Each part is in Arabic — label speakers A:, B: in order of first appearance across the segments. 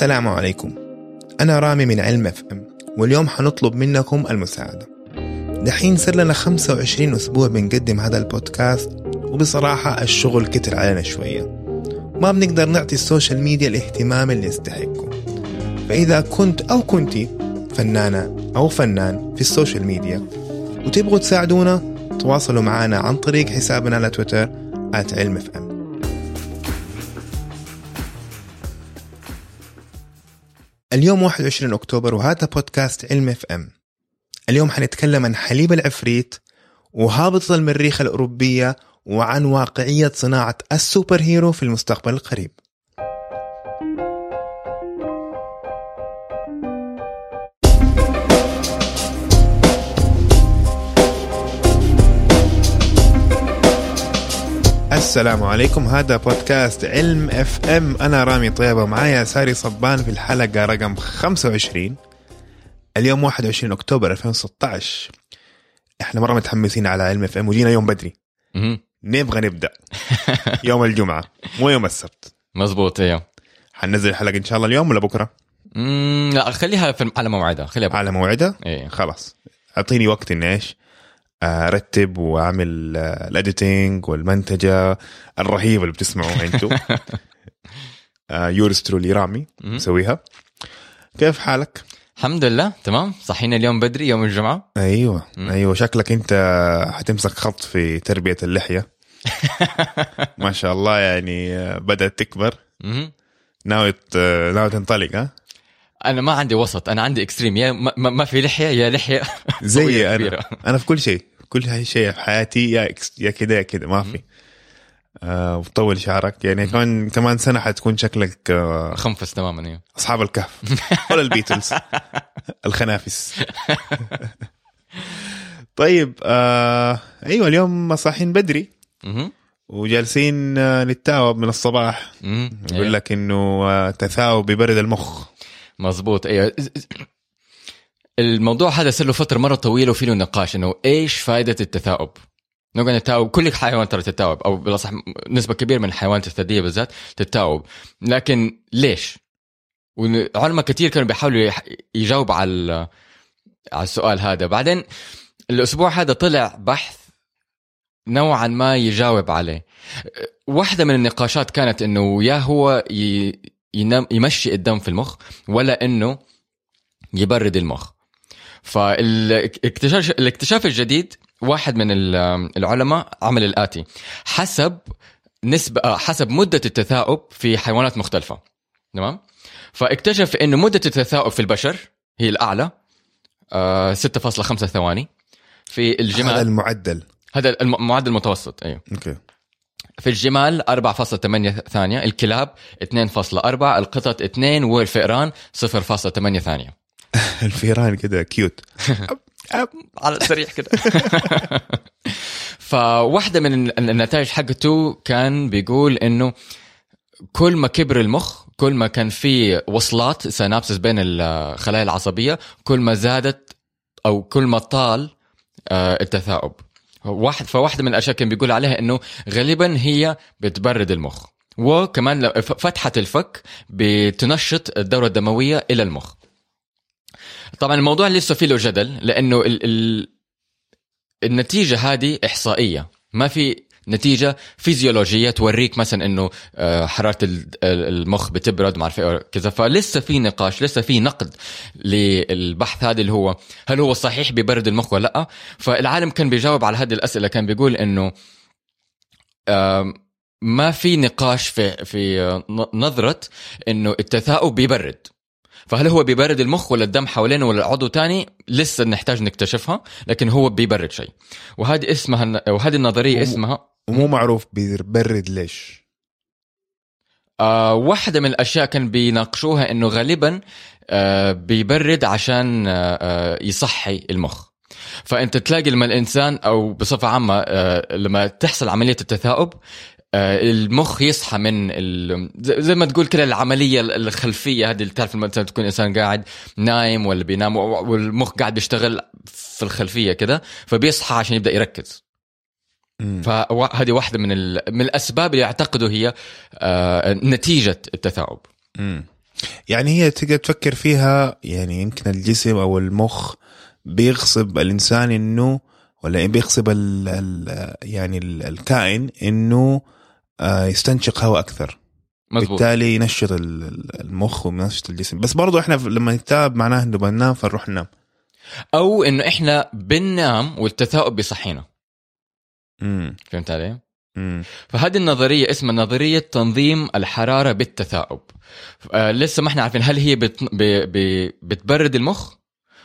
A: السلام عليكم. أنا رامي من علم FM واليوم حنطلب منكم المساعدة. دحين صار لنا 25 أسبوع بنقدم هذا البودكاست وبصراحة الشغل كتر علينا شوية. ما بنقدر نعطي ال social media الاهتمام اللي يستحقه. فإذا كنت أو كنتي فنانة أو فنان في ال social media وتبغوا تساعدونا تواصلوا معنا عن طريق حسابنا على تويتر علم FM. اليوم 21 أكتوبر وهذا بودكاست علم FM. اليوم حنتكلم عن حليب العفريت وهابط المريخ الأوروبية وعن واقعية صناعة ال super hero في المستقبل القريب. السلام عليكم. هذا بودكاست علم FM أنا رامي طيبه معايا ساري صبان في الحلقة رقم 25 اليوم 21 أكتوبر 2016 إحنا مرة متحمسين على علم FM وجينا يوم بدري. نبغى نبدأ. يوم الجمعة. مو يوم السبت.
B: مزبوط أيوه
A: حننزل الحلقة إن شاء الله اليوم ولا
B: بكرة؟ لا خليها في على موعدها خليها بكرة.
A: على موعدها؟
B: إيه.
A: خلاص. أعطيني وقت إني إيش؟ أرتب وأعمل آه، ال editing والمنتجة الرهيبة اللي بتسمعوها أنتم آه، yours truly رامي. مسويها. كيف حالك؟
B: الحمد لله تمام. صحينا اليوم بدري يوم الجمعة.
A: أيوه
B: مم.
A: أيوه. شكلك أنت حتمسك خط في تربية اللحية. ما شاء الله يعني آه، بدأت تكبر. ناوي ناوي تنطلق ها؟
B: أنا ما عندي وسط أنا عندي extreme يا ما, ما في لحية يا لحية.
A: زي
B: أنا.
A: أنا في كل شيء. كل شيء في حياتي يا يا كده يا كده ما في. آه وطول شعرك. يعني كمان كمان سنة حتكون شكلك آه
B: خنفس تماما أيوه.
A: أصحاب الكهف. ولا البيتلز. الخنافس. طيب آه أيوه اليوم صاحيين بدري. وجالسين آه، نتاوب من الصباح. يقول
B: أيوة.
A: لك إنه آه، تثاؤب ببرد المخ.
B: مزبوط أيوه. الموضوع هذا صار له فترة مرة طويلة وفي له نقاش إنه إيش فائدة التثاؤب؟ نقعد نتاوب كل الحيوان ترى تتاوب أو بالأصح نسبة كبيرة من الحيوانات الثديية بالذات تتاوب لكن ليش؟ وعلماء كثير كانوا بيحاولوا يح- يجاوبوا على على السؤال هذا. بعدين الأسبوع هذا طلع بحث نوعا ما يجاوب عليه. واحدة من النقاشات كانت إنه يا هو ي... ينم... يمشي الدم في المخ ولا إنه يبرد المخ. فالاكتشاف الاكتشاف الجديد واحد من ال- العلماء عمل الآتي حسب نسبة آه، حسب مدة التثاؤب في حيوانات مختلفة. تمام؟ فاكتشف انه مدة التثاؤب في البشر هي الأعلى آه 6.5 ثواني. في
A: هذا
B: الجمال
A: المعدل.
B: هذا الم- المعدل المتوسط أيوه.
A: أوكي.
B: في الجمال 4.8 ثانية الكلاب 2.4 القطط 2 والفئران 0.8 ثانية.
A: الفيران كده cute
B: على السريع كده. فواحدة من ال- النتائج حقته كان بيقول إنه كل ما كبر المخ كل ما كان في وصلات synapses بين الخلايا العصبية كل ما زادت أو كل ما طال آه، التثاؤب. واحد فواحدة من الأشياء كان بيقول عليها إنه غالبا هي بتبرد المخ. وكمان لو- ف- فتحة الفك بتنشط الدورة الدموية إلى المخ. طبعا الموضوع لسه فيه له جدل لأنه ال ال النتيجة هذه إحصائية. ما في نتيجة فيزيولوجية توريك مثلا إنه آه، حرارة ال- ال- المخ بتبرد ما أعرف إيه كذا. فلسه في نقاش لسه في نقد للبحث هذا اللي هو هل هو صحيح ببرد المخ ولا لأ؟ فالعالم كان بيجاوب على هذه الأسئلة كان بيقول إنه ما في نقاش في في آه، نظرة إنه التثاؤب بيبرد. فهل هو بيبرد المخ ولا الدم حوالينه ولا عضو تاني؟ لسه نحتاج نكتشفها لكن هو بيبرد شيء. وهذه اسمها وهذه النظرية
A: هو-
B: اسمها
A: ومو معروف بيبرد ليش.
B: آه واحدة من الأشياء كان بيناقشوها إنه غالبا آه بيبرد عشان آه آه يصحي المخ. فأنت تلاقي لما الإنسان أو بصفة عامة آه لما تحصل عملية التثاؤب المخ يصحى من ال- زي ما تقول كده العملية الخلفية هذه اللي تعرف لما تكون إنسان قاعد نايم ولا بينام والمخ قاعد بيشتغل في الخلفية كده فبيصحى عشان يبدأ يركز. فهذه واحدة من ال- من الأسباب اللي يعتقدوا هي آه، نتيجة التثاؤب.
A: يعني هي تقدر تفكر فيها يعني يمكن الجسم أو المخ بيغصب الإنسان إنه ولا بيغصب ال ال يعني ال الكائن إنه آه، يستنشق هواء أكثر.
B: مزبوط
A: بالتالي ينشط ال- ال- المخ وينشط الجسم. بس برضو إحنا لما نتعب معناه إنه بننام فنروح ننام.
B: أو إنه إحنا بننام والتثاؤب بيصحينا.
A: امم
B: فهمت علي؟ فهذه النظرية اسمها نظرية تنظيم الحرارة بالتثاؤب. آه لسه ما إحنا عارفين هل هي بت... ب... ب... بتبرد المخ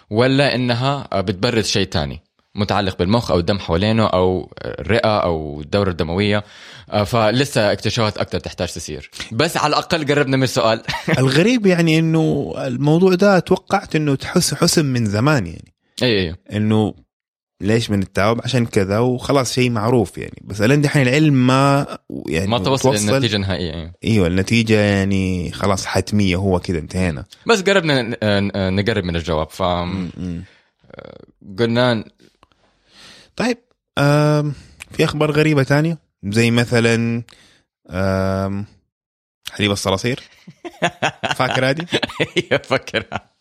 B: ولا إنها آه، بتبرد شيء تاني. متعلق بالمخ أو الدم حوالينه أو الرئة أو الدورة الدموية. آه، فلسه اكتشافات أكثر تحتاج تصير بس على الأقل قربنا من السؤال.
A: الغريب يعني إنه الموضوع ده توقعت إنه تحس حسم من زمان يعني.
B: اي اي
A: إنه ليش بنتعب عشان كذا وخلاص شيء معروف يعني. بس لين دحين العلم ما يعني
B: ما توصل للنتيجة النهائية يعني.
A: أيوه النتيجة يعني خلاص حتمية هو كده انتهينا.
B: بس قربنا ن- ن- نقرب من الجواب.
A: م-م.
B: فقلنا
A: طيب آم في أخبار غريبة تانية؟ زي مثلا آم حليب الصراصير. فاكر هذه؟
B: هي فكرها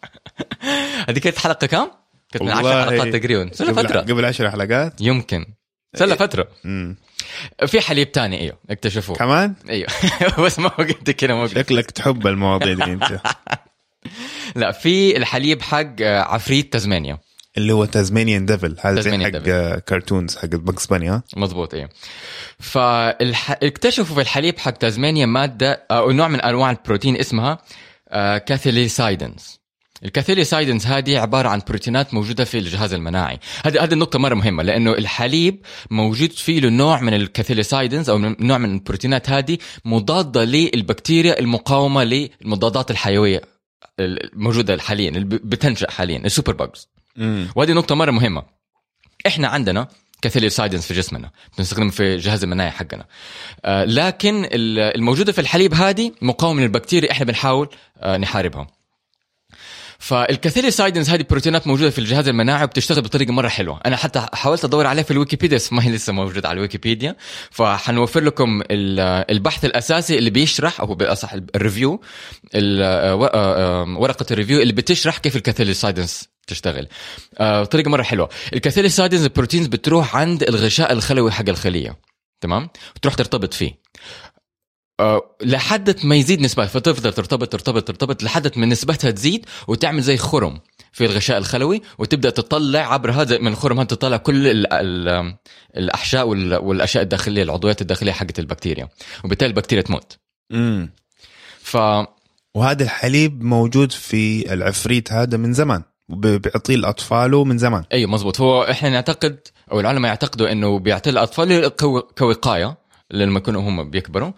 B: هذه كانت حلقة كم؟ كانت من 10
A: والله
B: حلقات تقريبا. صار فترة.
A: قبل عشر حلقات؟
B: يمكن. صار لها فترة.
A: مم.
B: في حليب تاني أيوه اكتشفوه.
A: كمان؟
B: أيوه. بس ما وقت كده ما
A: شكلك تحب المواضيع دي أنت.
B: لا في الحليب حق عفريت تزمانيا
A: اللي هو Tasmanian devil هذا زي حق. آه، cartoons حق Bugs Bunny ها؟
B: مضبوط أيوه فاكتشفوا في الحليب حق تازمانيا مادة أو نوع من أنواع البروتين اسمها آه، cathelicidins ال cathelicidins هذه عبارة عن بروتينات موجودة في الجهاز المناعي. هذه هذه النقطة مرة مهمة لأنه الحليب موجود فيه له نوع من ال cathelicidins أو نوع من البروتينات هذه مضادة للبكتيريا المقاومة للمضادات الحيوية الموجودة حاليا اللي بتنشأ حاليا ال
A: superbugs
B: وهذه نقطة مرة مهمة. إحنا عندنا cathelicidins في جسمنا بنستخدم في جهاز المناعي حقنا. آه لكن ال- الموجودة في الحليب هذه مقاومة للبكتيريا إحنا بنحاول آه نحاربها. فال cathelicidins هذه بروتينات موجودة في الجهاز المناعي وبتشتغل بطريقة مرة حلوة. أنا حتى حاولت أدور عليها في الويكيبيديا بس ما هي لسه موجود على الويكيبيديا. فحنوفر لكم ال- البحث الأساسي اللي بيشرح أو بالأصح ال review ال- آه، آه، ورقة ال review اللي بتشرح كيف ال cathelicidins تشتغل. آه، بطريقة مرة حلوة. ال cathelicidins ال proteins بتروح عند الغشاء الخلوي حق الخلية تمام؟ بتروح ترتبط فيه. لحد ما يزيد نسبتها فتفضل ترتبط ترتبط ترتبط لحد ما نسبتها تزيد وتعمل زي خرم في الغشاء الخلوي وتبدأ تطلع عبر هذا من الخرم هذا تطلع كل ال ال الأحشاء وال- والأشياء الداخلية العضويات الداخلية حقت البكتيريا وبالتالي البكتيريا تموت.
A: مم.
B: ف
A: وهذا الحليب موجود في العفريت هذا من زمان بيعطيه لأطفاله من زمان.
B: أيوه مزبوط هو إحنا نعتقد أو العلماء يعتقدوا إنه بيعطي الاطفال كو- كوقاية لما يكونوا هم بيكبروا.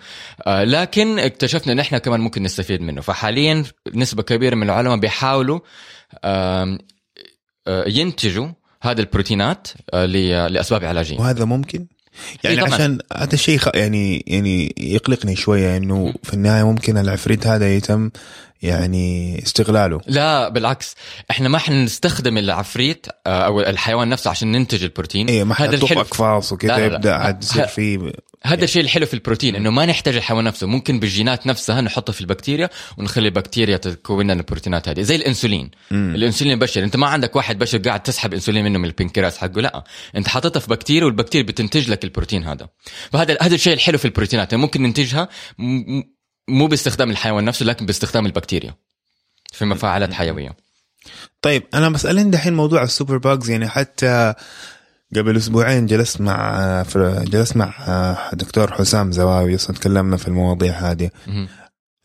B: آه لكن اكتشفنا ان إحنا كمان ممكن نستفيد منه. فحاليا نسبة كبيرة من العلماء بيحاولوا آه ينتجوا هذه البروتينات آه لأسباب علاجية.
A: وهذا ممكن؟ يعني
B: إيه.
A: عشان هذا الشيء يعني يعني يقلقني شوية إنه في النهاية ممكن العفريت هذا يتم يعني استغلاله.
B: لا بالعكس. إحنا ما حنستخدم العفريت آه، أو الحيوان نفسه عشان ننتج البروتين.
A: إيه ما
B: الحلو
A: أقفاص وكذا.
B: يبدأ
A: عاد يصير
B: ه-
A: في
B: هذا الشيء الحلو في البروتين إنه ما نحتاج الحيوان نفسه. ممكن بالجينات نفسها نحطها في البكتيريا ونخلي البكتيريا تكون لنا البروتينات هذه زي الإنسولين.
A: مم.
B: الإنسولين البشري أنت ما عندك واحد بشري قاعد تسحب إنسولين منه من البنكرياس حقه لا. أنت حاططها في بكتيريا والبكتيريا بتنتج لك البروتين هذا. فهذا هذا الشيء الحلو في البروتينات يعني ممكن ننتجها مو باستخدام الحيوان نفسه لكن باستخدام البكتيريا في مفاعلات حيوية.
A: طيب أنا بسالين دحين موضوع ال superbugs يعني حتى قبل أسبوعين جلست مع جلست مع دكتور حسام زواوي تكلمنا في المواضيع هذه.
B: مهم.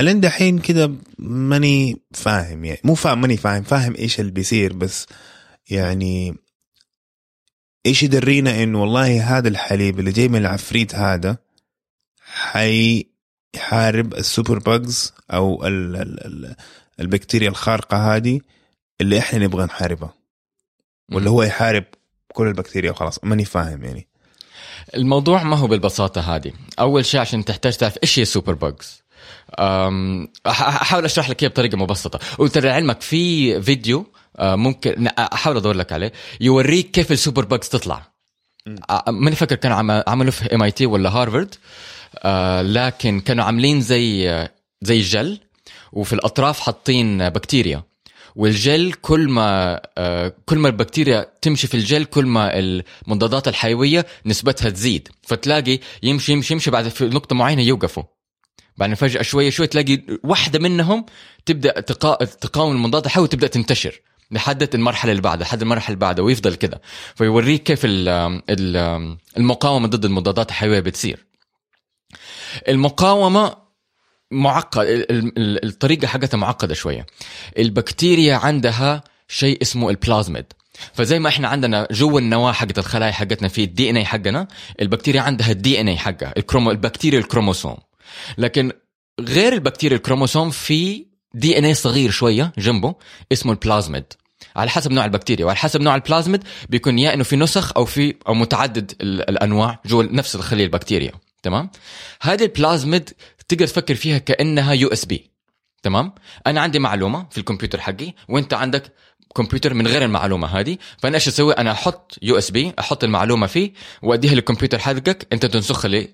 A: لين دحين كده ماني فاهم يعني مو فاهم ماني فاهم فاهم إيش اللي بيصير بس يعني إيش يدرينا إنه والله هذا الحليب اللي جاي من العفريت هذا حيحارب ال superbugs أو ال ال ال البكتيريا الخارقة هذه اللي إحنا نبغى نحاربها. ولا هو يحارب كل البكتيريا وخلاص ماني فاهم يعني.
B: الموضوع ما هو بالبساطة هذه. أول شيء عشان تحتاج تعرف إيش هي أم، أح- أحاول أشرح لك إياها بطريقة مبسطة. وترى علمك في فيديو آه، ممكن أحاول أدور لك عليه يوريك كيف ال superbugs تطلع. ماني فاكر كانوا عم- عملوا في MIT ولا هارفرد آه، لكن كانوا عاملين زي زي جل وفي الأطراف حاطين بكتيريا. والجل كل ما آه، كل ما البكتيريا تمشي في الجل كل ما المضادات الحيوية نسبتها تزيد. فتلاقي يمشي يمشي يمشي بعد في نقطة معينة يوقفوا. بعدين فجأة شوية شوية تلاقي واحدة منهم تبدأ تقا... تقاوم المضادات الحيويه وتبدأ تنتشر لحد المرحلة اللي بعدها لحد المرحلة اللي بعدها ويفضل كده. فيوريك كيف ال... ال... المقاومة ضد المضادات الحيوية بتصير. المقاومة معقد ال- ال- الطريقة حقتها معقدة شوية. البكتيريا عندها شيء اسمه البلازميد. فزي ما إحنا عندنا جوا النواة حقت الخلايا حقتنا في ال DNA حقنا البكتيريا عندها ال DNA حقها الكرومو البكتيريا الكروموسوم. لكن غير البكتيريا الكروموسوم في DNA صغير شوية جنبه اسمه البلازميد. على حسب نوع البكتيريا. وعلى حسب نوع البلازميد بيكون يا إنه في نسخ أو في أو متعدد ال- الأنواع جوا نفس الخلية البكتيريا. تمام؟ هذه البلازميد تقدر تفكر فيها كأنها USB. تمام؟ أنا عندي معلومة في الكمبيوتر حقي وأنت عندك كمبيوتر من غير المعلومة هذه فأنا إيش أسوي؟ أنا أحط USB أحط المعلومة فيه وأديها للكمبيوتر حقك أنت تنسخ لي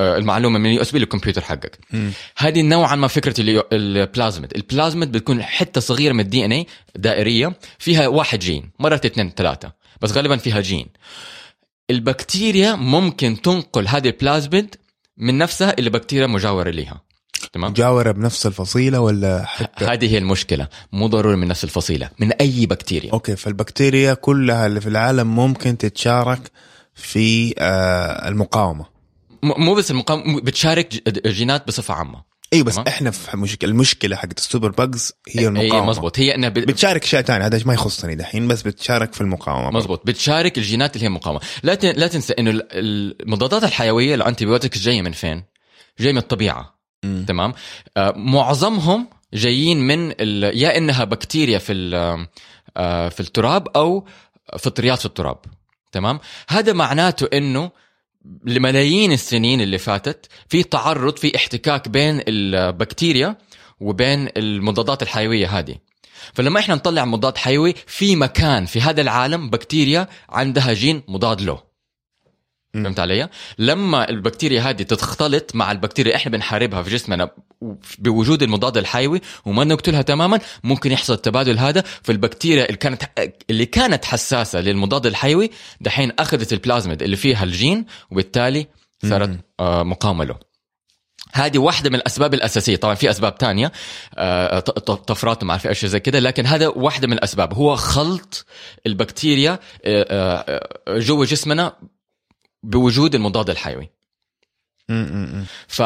B: آه، المعلومة من ال USB للكمبيوتر حقك. هذه نوعا ما فكرة ال plasmid ال plasmid بتكون حتة صغيرة من ال DNA دائرية فيها واحد جين مرات اثنين ثلاثة بس غالبا فيها جين. البكتيريا ممكن تنقل هذه البلازميد من نفسها إلى بكتيريا مجاورة لها تمام؟
A: مجاورة بنفس الفصيلة ولا حتى؟
B: هذه هي المشكلة. مو ضروري من نفس الفصيلة من أي بكتيريا.
A: okay فالبكتيريا كلها اللي في العالم ممكن تتشارك في آه
B: المقاومة. مو بس المقاومة بتشارك جينات بصفة عامة.
A: اي بس
B: تمام.
A: إحنا في مشكله المشكلة حقت ال superbugs هي
B: اي
A: المقاومة.
B: مزبوط هي إنها بت...
A: بتشارك اشياء ثانية هذا ما يخصني دحين بس بتشارك في المقاومة
B: مزبوط بتشارك الجينات اللي هي مقاومة. لا ت... لا تنسى إنه ال- المضادات الحيوية ال antibiotics جاية من فين؟ جاي من الطبيعة.
A: مم.
B: تمام؟ آه معظمهم جايين من ال... يا إنها بكتيريا في ال... آه في التراب أو فطريات في التراب. تمام؟ هذا معناته إنه لملايين السنين اللي فاتت في تعرض في احتكاك بين البكتيريا وبين المضادات الحيوية هذه فلما إحنا نطلع مضاد حيوي في مكان في هذا العالم بكتيريا عندها جين مضاد له. فهمت علي؟ لما البكتيريا هذه تختلط مع البكتيريا إحنا بنحاربها في جسمنا بوجود المضاد الحيوي وما نقتلها تماما ممكن يحصل التبادل هذا فالبكتيريا اللي كانت اللي كانت حساسة للمضاد الحيوي دحين أخذت البلازميد اللي فيها الجين وبالتالي صارت. آه، مقاومة له هذه واحدة من الأسباب الأساسية طبعا في أسباب تانية آه، طفرات وما أعرف إيش زي كده لكن هذا واحدة من الأسباب هو خلط البكتيريا آه، جوا جسمنا بوجود المضاد الحيوي. ف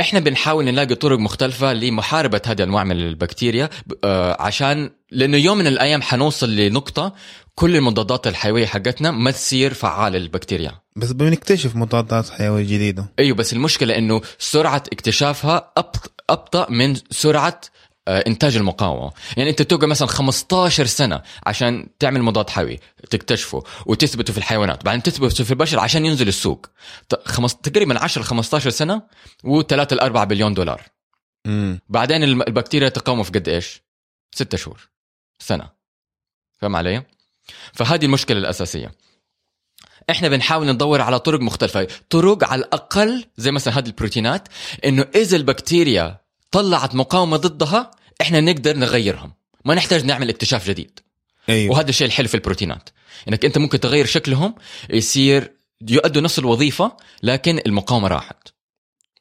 B: إحنا بنحاول نلاقي طرق مختلفة لمحاربة هذه الأنواع من البكتيريا آه، عشان لأنه يوم من الأيام حنوصل لنقطة كل المضادات الحيوية حقتنا ما تصير فعالة للبكتيريا.
A: بس بنكتشف مضادات حيوية جديدة.
B: أيوه بس المشكلة إنه سرعة اكتشافها أبط- أبطأ من سرعة آه، إنتاج المقاومة. يعني أنت تقعد مثلا 15 سنة عشان تعمل مضاد حيوي تكتشفه وتثبته في الحيوانات بعدين تثبته في البشر عشان ينزل السوق. خمس... تقريبا 10 15 سنة و3 ل 4 بليون دولار.
A: مم.
B: بعدين البكتيريا تقاومه في قد إيش؟ ستة شهور. سنة. فاهم علي؟ فهذه المشكلة الأساسية. إحنا بنحاول ندور على طرق مختلفة. طرق على الأقل زي مثلا هذه البروتينات إنه إذا البكتيريا طلعت مقاومة ضدها إحنا نقدر نغيرهم. ما نحتاج نعمل اكتشاف جديد.
A: أيوه.
B: وهذا الشيء الحلو في البروتينات. إنك أنت ممكن تغير شكلهم يصير يؤدوا نفس الوظيفة لكن المقاومة راحت.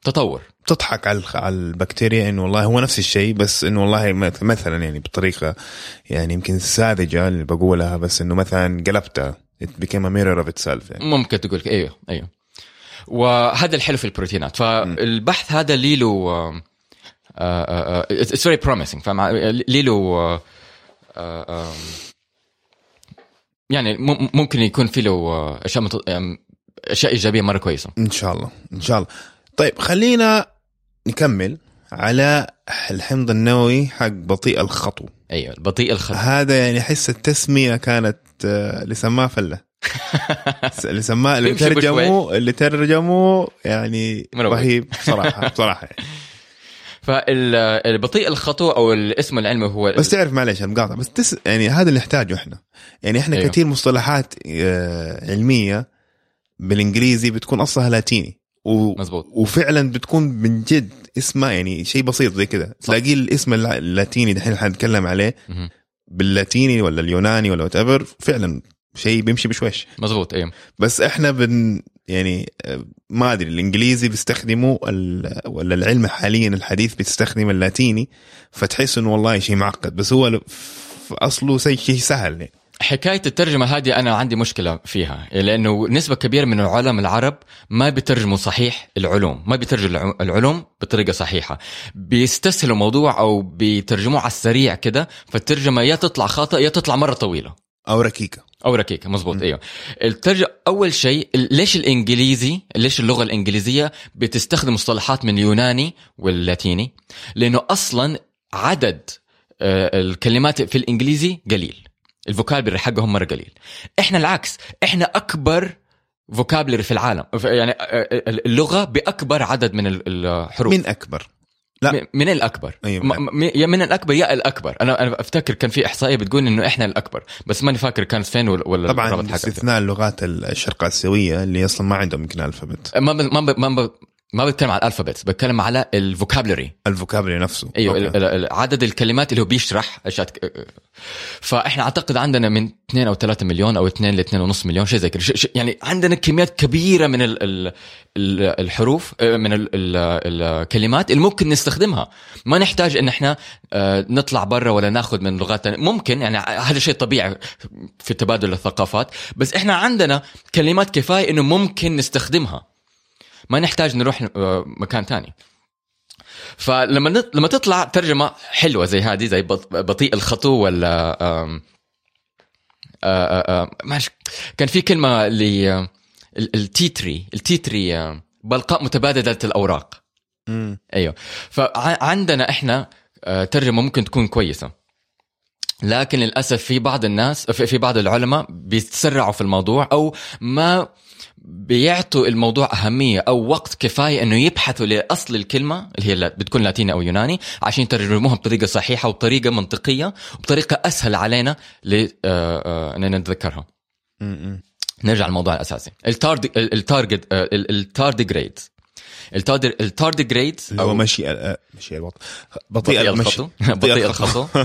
B: تطور.
A: تضحك على على البكتيريا إنه والله هو نفس الشيء بس إنه والله مث- مثلا يعني بطريقة يعني يمكن ساذجة اللي بقولها بس إنه مثلا قلبتها it became a mirror of itself يعني.
B: ممكن تقول. أيوه أيوه. وهذا الحلو في البروتينات. فالبحث هذا لي له it's very promising فاهم لي له يعني مم- ممكن يكون في له آه، أشياء مت- آم، أشياء إيجابية مرة كويسة.
A: إن شاء الله إن شاء الله. طيب خلينا نكمل على الحمض النووي حق بطيء الخطو.
B: أيوه البطيء الخط
A: هذا يعني أحس التسمية كانت آه، اللي سماه فلة. اللي سماه اللي
B: يمشي
A: ترجموا اللي ترجموا يعني. رهيب صراحة بصراحة يعني.
B: فالبطيء الخطو أو الاسم العلمي هو
A: بس تعرف معلش المقاطعه بس تس... يعني هذا اللي نحتاجه إحنا يعني إحنا
B: أيوه.
A: كثير مصطلحات آه، علمية بالإنجليزي بتكون أصلها لاتيني و...
B: مزبوط.
A: وفعلا بتكون من جد اسمها يعني شيء بسيط زي كده تلاقيه الاسم الل- اللاتيني دحين حنتكلم عليه. باللاتيني ولا اليوناني ولا وات فعلا شيء بيمشي بشويش.
B: مزبوط أيوه.
A: بس إحنا بن يعني ما أدري الإنجليزي بيستخدموا ال- ولا العلم حاليا الحديث بيستخدم اللاتيني فتحس إنه والله شيء معقد. بس هو في أصله شيء شيء سهل. يعني.
B: حكاية الترجمة هذه أنا عندي مشكلة فيها لأنه نسبة كبيرة من العلماء العرب ما بيترجموا صحيح العلوم. ما بيترجموا الع- العلوم بطريقة صحيحة. بيستسهلوا موضوع أو بيترجموه على السريع كده فالترجمة يا تطلع خاطئ يا تطلع مرة طويلة.
A: أو ركيكة.
B: أو ركيكة مزبوط أيوه. الترجمة أول شيء ليش الإنجليزي ليش اللغة الإنجليزية بتستخدم مصطلحات من اليوناني واللاتيني؟ لأنه أصلا عدد آه، الكلمات في الإنجليزي قليل. ال vocabulary حقهم مرة قليل. إحنا العكس إحنا أكبر فوكابلري في العالم يعني آه، آه، اللغة بأكبر عدد من ال- الحروف.
A: من أكبر؟ لا.
B: من الأكبر
A: أيوة.
B: م- من الأكبر يا الأكبر أنا أنا أفتكر كان في إحصائية بتقول إنه إحنا الأكبر بس ماني فاكر كانت فين ولا
A: طبعا. باستثناء اللغات الشرق اسيويه اللي أصلا ما عندهم يمكن alphabet
B: ما ب... ما ب... ما ب... ما بتكلم على ال alphabet بتكلم على ال
A: vocabulary ال vocabulary نفسه
B: أيوه
A: أوكي.
B: ال... ال... عدد الكلمات اللي هو بيشرح أشياء فإحنا أعتقد عندنا من 2 أو 3 مليون أو 2 ل 2.5 مليون شيء زي كذا. يعني عندنا كميات كبيرة من ال... ال... ال- الحروف آه، من ال... ال... الكلمات اللي ممكن نستخدمها ما نحتاج إن إحنا آه، نطلع برا ولا ناخذ من لغات تانية. ممكن يعني هذا شيء طبيعي في تبادل الثقافات بس إحنا عندنا كلمات كفاية إنه ممكن نستخدمها ما نحتاج نروح آه، مكان تاني فلما. لما تطلع ترجمة حلوة زي هذه زي بط- بطيء الخطو ولا آم، ماشي كان في كلمة ل التيتري التيتري بلقاء متبادلة الأوراق
A: مم.
B: أيوه فعندنا إحنا ترجمة ممكن تكون كويسة لكن للأسف في بعض الناس في بعض العلماء بيتسرعوا في الموضوع أو ما بيعطوا الموضوع أهمية أو وقت كفاية إنه يبحثوا لأصل الكلمة اللي هي بتكون لاتيني أو يوناني عشان يترجموها بطريقة صحيحة وبطريقة منطقية وبطريقة أسهل علينا ل آه، آه، اننا نتذكرها. نرجع للموضوع الأساسي. ال tard ال target ال tardigrades ال tardigrades
A: اللي هو مشي آه، مشي البطيء بطيء
B: الخطو. بطيء الخطو.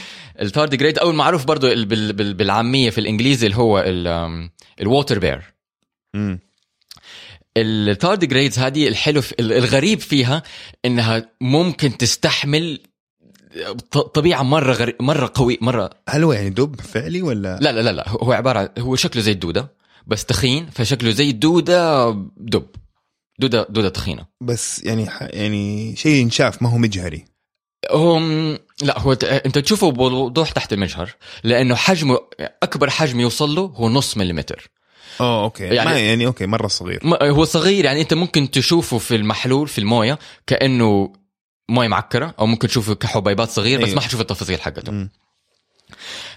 B: ال tardigrade أو المعروف برضو بال- بالعامية في الإنجليزي اللي هو ال water bear
A: مم.
B: ال tardigrades هذه الحلو الغريب فيها إنها ممكن تستحمل طبيعة مرة غري... مرة قوي مره
A: هل هو يعني دب فعلي ولا؟
B: لا لا لا لا هو عباره هو شكله زي الدودة بس تخين فشكله زي الدودة دب. دوده دودة تخينة.
A: بس يعني ح- يعني شيء ينشاف ما هو مجهري.
B: هم لا هو انت تشوفه بوضوح تحت المجهر لأنه حجمه أكبر حجم يوصل له هو نص مليمتر.
A: آه أوكي.
B: يعني-
A: ما يعني أوكي مرة صغير.
B: هو صغير يعني أنت ممكن تشوفه في المحلول في الموية كأنه موية معكرة أو ممكن تشوفه كحبيبات صغير بس
A: أيوه.
B: ما حتشوف التفاصيل حقته.
A: مم.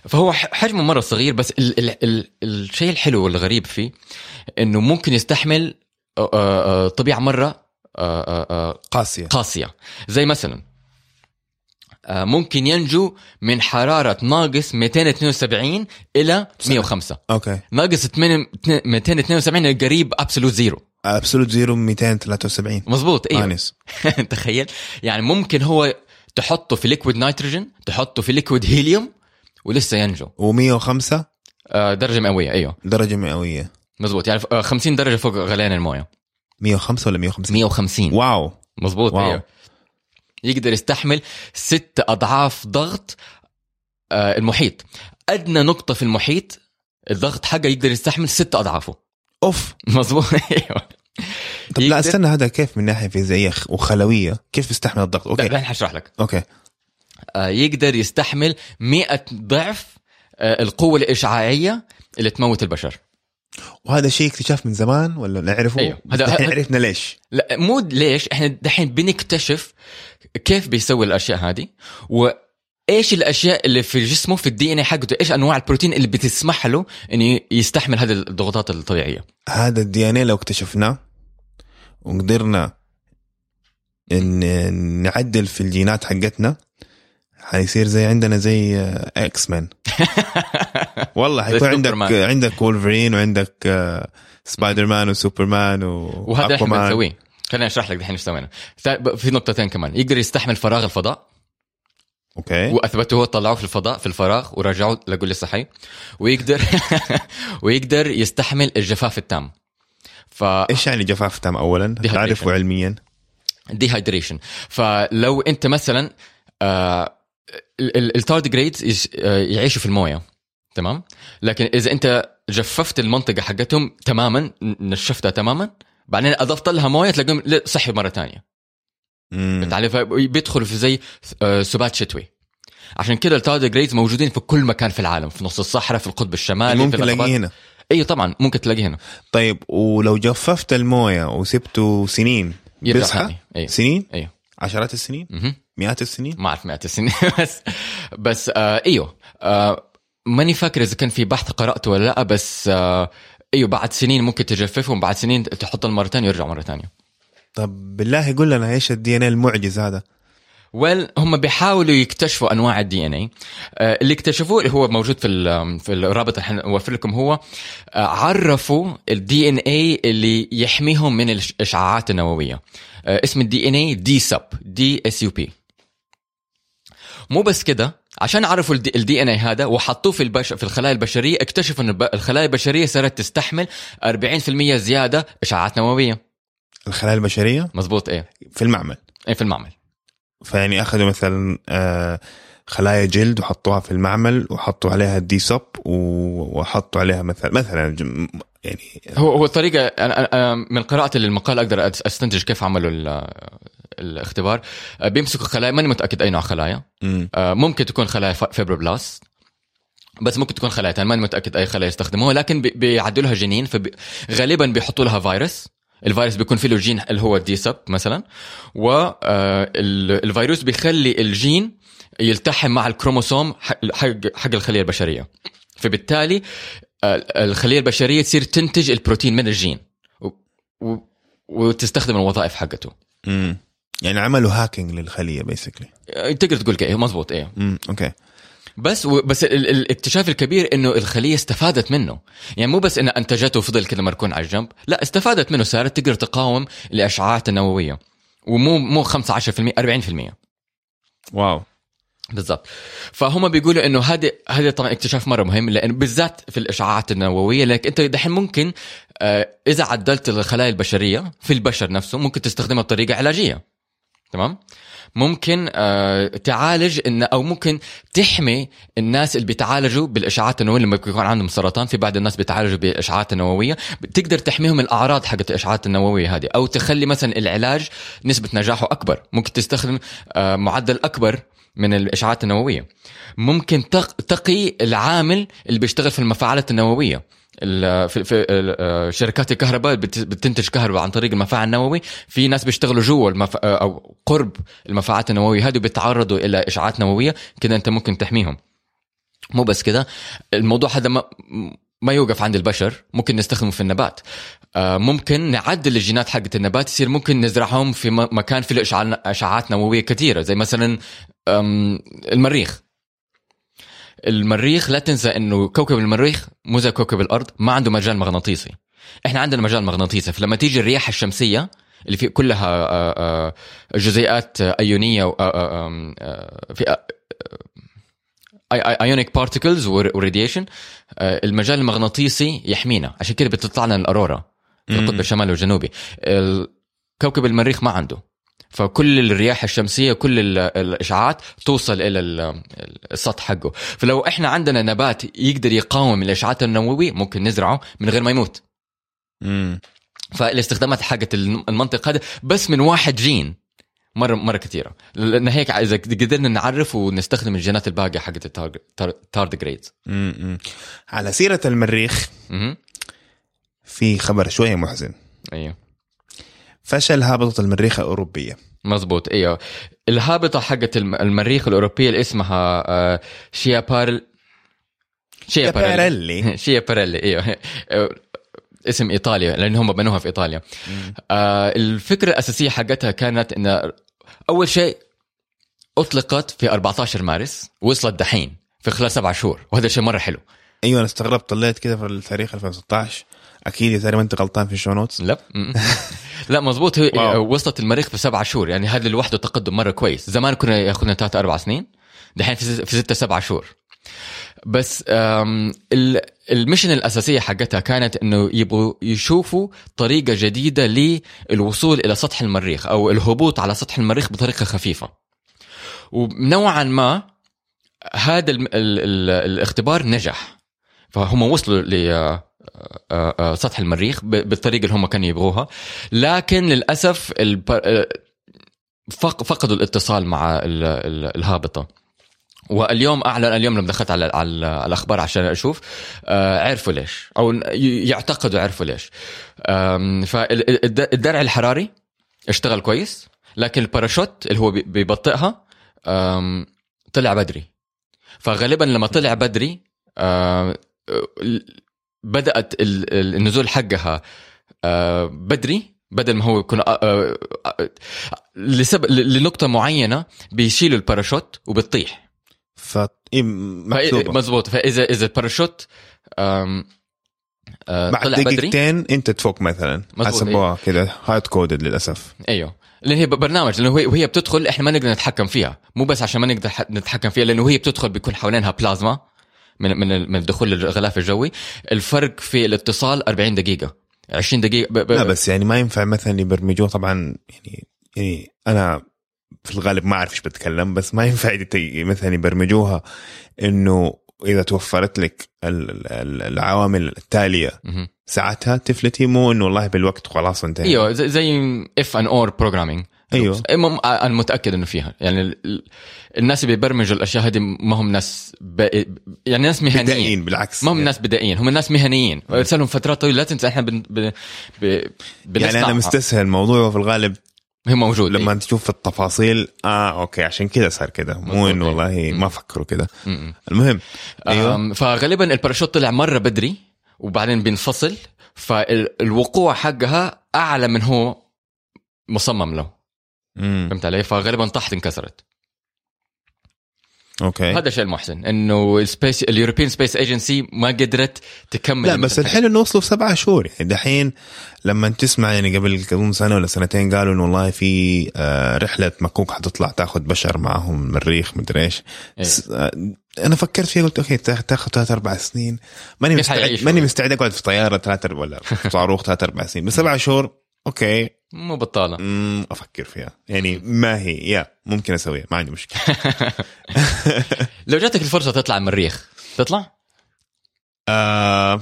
B: فهو حجمه مرة صغير بس ال ال ال الشيء الحلو والغريب فيه إنه ممكن يستحمل آه، آه، آه، طبيعة مرة
A: قاسية.
B: قاسية. زي مثلا ممكن ينجو من حرارة ناقص 272 إلى 105
A: أوكي.
B: ناقص 8 272 قريب absolute zero
A: absolute zero 273
B: مظبوط إيوه.
A: انس
B: تخيل. يعني ممكن هو تحطه في liquid nitrogen تحطه في liquid helium ولسه ينجو.
A: و105
B: آه، درجة مئوية إيوه.
A: درجة مئوية.
B: مظبوط. يعني آه، 50 درجة فوق غليان الموية.
A: 105 ولا 150
B: 150
A: wow.
B: مظبوط. إيوه. يقدر يستحمل ست أضعاف ضغط آه، المحيط. أدنى نقطة في المحيط الضغط حقه يقدر يستحمل ست أضعافه.
A: أوف.
B: مظبوط. أيوه.
A: طب لا استنى هذا كيف من ناحية فيزيائيه وخلوية؟ كيف يستحمل الضغط؟ أوكي.
B: لا حشرح لك.
A: أوكي.
B: آه، يقدر يستحمل 100 ضعف آه، القوة الإشعاعية اللي تموت البشر.
A: وهذا شيء اكتشاف من زمان ولا نعرفه؟
B: أيوه.
A: دحين
B: هذا-
A: عرفنا ليش.
B: لا مو ليش إحنا دحين بنكتشف كيف بيسوي الأشياء هذه وإيش الأشياء اللي في جسمه في ال DNA حقته إيش أنواع البروتين اللي بتسمح له إنه يستحمل هذه الضغوطات الطبيعية
A: هذا ال DN لو اكتشفناه وقدرنا إن نعدل في الجينات حقتنا حيصير زي عندنا زي إكس مان والله حيكون عندك. عندك وولفرين وعندك آه، سبايدر مان وسوبرمان
B: وهذا
A: إحنا.
B: بنسويه خليني اشرح لك الحين إيش سوينا. في نقطتين كمان. يقدر يستحمل فراغ الفضاء.
A: أوكي.
B: وأثبتوه طلعوه في الفضاء في الفراغ ورجعوه لقوا لسه حي. ويقدر ويقدر يستحمل الجفاف التام. ف
A: إيش يعني جفاف تام اولا؟ تعرفه علميا؟
B: dehydration فلو أنت مثلا آه ال tardigrades يعيشوا في الموية. تمام؟ لكن إذا أنت جففت المنطقة حقتهم تماما نشفتها تماما بعدين اضفت لها موية تلاقيهم لا، صحي مرة ثانية
A: مم.
B: فهمت علي فبيدخلوا في زي آه، سبات شتوي. عشان كده التاردجريدز موجودين في كل مكان في العالم في نص الصحراء في القطب الشمالي
A: ممكن. تلاقيه هنا.
B: أيوه طبعا ممكن تلاقيه هنا.
A: طيب ولو جففت الموية وسبته سنين بيصحى؟
B: أيوه
A: سنين؟
B: أيوه
A: عشرات السنين؟
B: مهم.
A: مئات السنين؟
B: ما أعرف مئات السنين بس بس آه إيوه. آه ماني فاكر إذا كان في بحث قرأته ولا لأ بس آه أيوه بعد سنين ممكن تجففهم بعد سنين تحطهم مره ثانية ويرجعوا مرة ثانية.
A: طب بالله قول لنا إيش ال DNA المعجز هذا؟
B: Well هم بيحاولوا يكتشفوا أنواع ال DNA اللي اكتشفوه اللي هو موجود في في الرابط اللي حنوفر لكم هو آه، عرفوا ال DNA اللي يحميهم من الإشعاعات النووية. آه، اسم ال DNA Dsup D S U P مو بس كده عشان عرفوا ال DNA هذا وحطوه في البش في الخلايا البشرية اكتشفوا إن الخلايا البشرية صارت تستحمل 40% زيادة إشعاعات نووية.
A: الخلايا البشرية؟
B: مزبوط إيه.
A: في المعمل؟
B: إيه في المعمل.
A: فيعني أخذوا مثلا آه، خلايا جلد وحطوها في المعمل وحطوا عليها ال Dsup وحطوا عليها مثلا مثلا يعني
B: هو هو الطريقة أنا من قراءتي للمقال أقدر أستنتج كيف عملوا ال- الاختبار آه، بيمسكوا خلايا ماني متأكد أي نوع خلايا
A: مم.
B: آه، ممكن تكون خلايا ف- fibroblast بس ممكن تكون خلايا تانية ماني متأكد أي خلايا يستخدموها لكن بي- بيعدوا لها جينين فغالبا بيحطوا لها فيروس الفيروس بيكون فيه له جين اللي هو ال Dsup مثلا والفيروس بيخلي الجين يلتحم مع الكروموسوم حق حق- الخلية البشرية فبالتالي آه، الخلية البشرية تصير تنتج البروتين من الجين. وتستخدم الوظائف حقته.
A: يعني عملوا hacking للخلية
B: basically تقدر تقول كده. مزبوط إيه.
A: امم okay
B: بس و... بس ال... ال- الاكتشاف الكبير إنه الخلية استفادت منه. يعني مو بس انها أنتجته وفضل كده مركون على الجنب. لا استفادت منه. صارت تقدر تقاوم الأشعاعات النووية. ومو مو 15% 40%
A: wow.
B: بالضبط. فهم بيقولوا إنه هذا هذا طبعا اكتشاف مرة مهم لأنه بالذات في الأشعاعات النووية. لانك أنت دحين ممكن آه، إذا عدلت الخلايا البشرية في البشر نفسه ممكن تستخدمها بطريقة علاجية. تمام؟ ممكن آه، تعالج إن أو ممكن تحمي الناس اللي بيتعالجوا بالإشعاعات النووية لما بيكون عندهم سرطان في بعض الناس بيتعالجوا بالاشعاعات النوويه تقدر تحميهم من الاعراض حقت الإشعاعات النووية هذه. أو تخلي مثلا العلاج نسبة نجاحه أكبر. ممكن تستخدم آه، معدل أكبر من الاشعاعات النووية. ممكن تق- تقي العامل اللي بيشتغل في المفاعلات النووية. ال- في, في آه، شركات الكهرباء بت- بتنتج كهرباء عن طريق المفاعل النووي. في ناس بيشتغلوا جوا المف... آه، أو قرب المفاعلات النووية. هذه بيتعرضوا إلى اشعاعات نووية. كده أنت ممكن تحميهم. مو بس كده. الموضوع هذا ما ما يوقف عند البشر. ممكن نستخدمه في النبات. آه، ممكن نعدل الجينات حقت النبات. يصير ممكن نزرعهم في مكان إشعاع- اشعاعات نووية كثيرة. زي مثلا المريخ. المريخ لا تنسى إنه كوكب المريخ مو زي كوكب الأرض ما عنده مجال مغناطيسي. إحنا عندنا مجال مغناطيسي. فلما تيجي الرياح الشمسية اللي في كلها آه، آه، جزيئات آه، أيونية في ionic particles و radiation المجال المغناطيسي يحمينا. عشان كده بتطلع لنا ال aurora في القطب الشمالي والجنوبي. ال- كوكب المريخ ما عنده. فكل الرياح الشمسية كل ال- الإشعاعات توصل إلى ال- السطح حقه. فلو إحنا عندنا نبات يقدر يقاوم الإشعاعات النووية ممكن نزرعه من غير ما يموت.
A: امم
B: فالاستخدامات حقت المنطق هذا بس من واحد جين. مره مرة كثيرة. لأن هيك إذا قدرنا نعرف ونستخدم الجينات الباقية حقت التاردجريدز
A: امم على سيرة المريخ في خبر شوية محزن.
B: أيوه.
A: فشل هابطة المريخ الأوروبية.
B: مزبوط إيوه. الهابطة حقت الم- المريخ الأوروبية اللي اسمها آه، شيا بارل Schiaparelli باريلي Schiaparelli إيوه. اسم إيطاليا لأن هم بنوها في إيطاليا. آه الفكرة الأساسية حقتها كانت إن أول شيء أطلقت في 14 مارس وصلت دحين في خلال سبع شهور. وهذا شيء مرة حلو.
A: إيوه أنا استغربت طلعت كده في التاريخ 2016 أكيد يا ترى ما أنت غلطان في ال show
B: notes لا لا مزبوط هي
A: wow.
B: وصلت المريخ في سبعة شهور. يعني هذا لوحده تقدم مرة كويس. زمان كنا ياخذنا ثلاث أربع سنين. دحين في ست- في ستة سبعة شهور. بس المشن الأساسية حقتها كانت إنه يبغوا يشوفوا طريقة جديدة للوصول إلى سطح المريخ أو الهبوط على سطح المريخ بطريقة خفيفة. ونوعا ما هذا ال ال ال الاختبار نجح. فهم وصلوا ل آه، آه، سطح المريخ بالطريقة اللي هم كانوا يبغوها. لكن للأسف آه، فق- فقدوا الاتصال مع ال- ال- الهابطة. واليوم أعلن اليوم لما دخلت على, على الأخبار عشان أشوف آه، عرفوا ليش أو يعتقدوا عرفوا ليش. فالدرع الحراري اشتغل كويس لكن الباراشوت اللي هو بي- بيبطئها طلع بدري. فغالبا لما طلع بدري آه، بدأت ال- ال- النزول حقها آه، بدري بدل ما هو يكون آه، آه، لسبب لنقطة معينة بيشيلوا الباراشوت وبتطيح.
A: ف إيه مكتوبة.
B: مزبوط فإذا إذا الباراشوت
A: بعد دقيقتين أنت تفوق مثلا. حسبوها كده. hard coded للأسف.
B: أيوه. لأن هي برنامج لأنه هي وهي بتدخل إحنا ما نقدر نتحكم فيها. مو بس عشان ما نقدر نتحكم فيها لأنه هي بتدخل بيكون حوالينها بلازما. من من من الدخول للغلاف الجوي. الفرق في الاتصال 40 دقيقة. 20 دقيقة ب... ب...
A: لا بس يعني ما ينفع مثلا يبرمجوه طبعا يعني يعني أنا في الغالب ما أعرف إيش بتكلم بس ما ينفع مثلا يبرمجوها إنه إذا توفرت لك ال- ال- العوامل
B: التالية.
A: ساعتها تفلتي مو إنه والله بالوقت خلاص انتهى.
B: إيوه زي if and or programming
A: أيوه.
B: أنا متأكد إنه فيها. يعني ال- ال- الناس اللي بيبرمجوا الأشياء هذه ما هم ناس ب... يعني ناس مهنيين.
A: بدائيين بالعكس.
B: ما هم ناس بدائيين. هم ناس مهنيين. صار لهم فترات طويلة لا تنسى إحنا بن... ب... ب...
A: يعني. أنا مستسهل الموضوع وفي الغالب.
B: هي موجود
A: لما
B: لما
A: تشوف التفاصيل آه okay عشان كذا صار كذا مو. إنه والله ما فكروا كذا المهم أيوه.
B: أيوة. فغالبا الباراشوت طلع مرة بدري وبعدين بينفصل. فالوقوع حقها أعلى من هو مصمم له.
A: مم.
B: فهمت علي؟ فغالبا طاحت انكسرت.
A: Okay.
B: هذا الشيء المحزن إنه ال space ال European Space Agency ما قدرت تكمل
A: لا بس الحلو إنه وصلوا في سبعة شهور. يعني دحين لما تسمع يعني قبل اظن سنة ولا سنتين قالوا إنه والله في آه، رحلة مكوك حتطلع تاخذ بشر معهم المريخ مدري إيش.
B: إيه.
A: آه، أنا فكرت فيها قلت okay تاخ- تاخذ ثلاث أربع سنين. ماني مستعد؟ ماني مستعد أقعد في طيارة ثلاث ولا صاروخ ثلاث أربع سنين. بس سبعة شهور okay.
B: مو بطالة
A: مم، أفكر فيها يعني ما هي يا ممكن أسويها ما عندي مشكلة
B: لو جاتك الفرصة تطلع المريخ تطلع؟
A: آه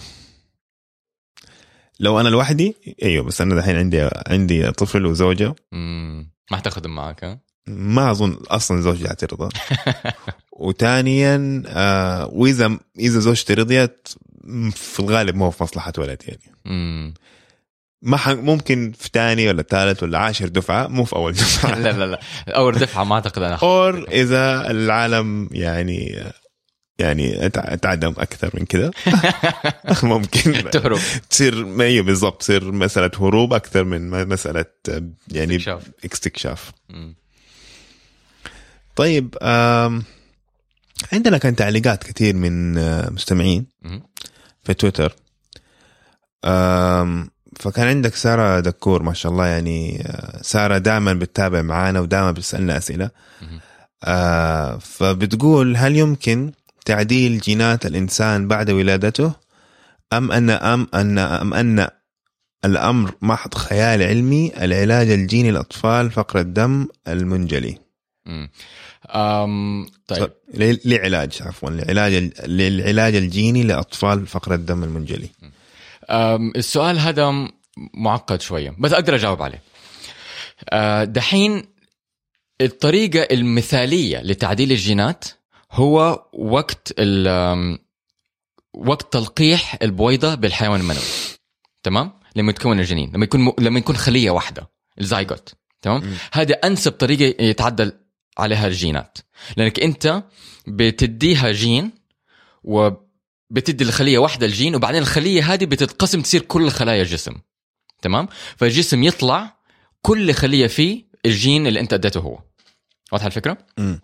A: لو أنا لوحدي أيوه بس أنا دحين عندي عندي طفل وزوجة
B: مم. ما حتاخذهم معك ها؟
A: ما أظن أصلا زوجتي حترضى وثانيا آه وإذا إذا زوجتي رضيت في الغالب ما هو في مصلحة ولد يعني
B: مم.
A: ما ح... ممكن في ثاني ولا ثالث ولا عاشر دفعة مو في أول دفعة.
B: لا لا لا. أول دفعة ما أعتقد أنا
A: اور إذا العالم يعني يعني أتع- أتعدم أكثر من كذا. ممكن
B: تهرب.
A: تصير ما هي بالضبط تصير مسألة هروب أكثر من مسألة آه، يعني
B: استكشاف.
A: استكشاف. طيب عندنا كان تعليقات كثير من آه، مستمعين. في تويتر. فكان عندك سارة دكور ما شاء الله يعني آه، سارة دائما بتتابع معانا ودائما بتسألنا أسئلة.
B: مهم.
A: آه، فبتقول هل يمكن تعديل جينات الإنسان بعد ولادته؟ أم أن أم أن أم أن الأمر محض خيال علمي العلاج الجيني للأطفال فقر الدم المنجلي؟
B: مم. أم طيب.
A: لعلاج عفوا لعلاج للعلاج الجيني لأطفال فقر الدم المنجلي.
B: أم السؤال هذا معقد شوية بس أقدر أجاوب عليه. أه، دحين الطريقة المثالية لتعديل الجينات هو وقت وقت تلقيح البويضة بالحيوان المنوي. تمام؟ لما يتكون الجنين لما يكون م... لما يكون خلية واحدة الزايجوت تمام. هذا أنسب طريقة يتعدل عليها الجينات. لأنك أنت بتديها جين وبتدي الخلية واحدة الجين وبعدين الخلية هذه بتتقسم تصير كل خلايا الجسم. تمام؟ فالجسم يطلع كل خلية فيه الجين اللي انت اديته هو. واضحة الفكرة؟
A: مم.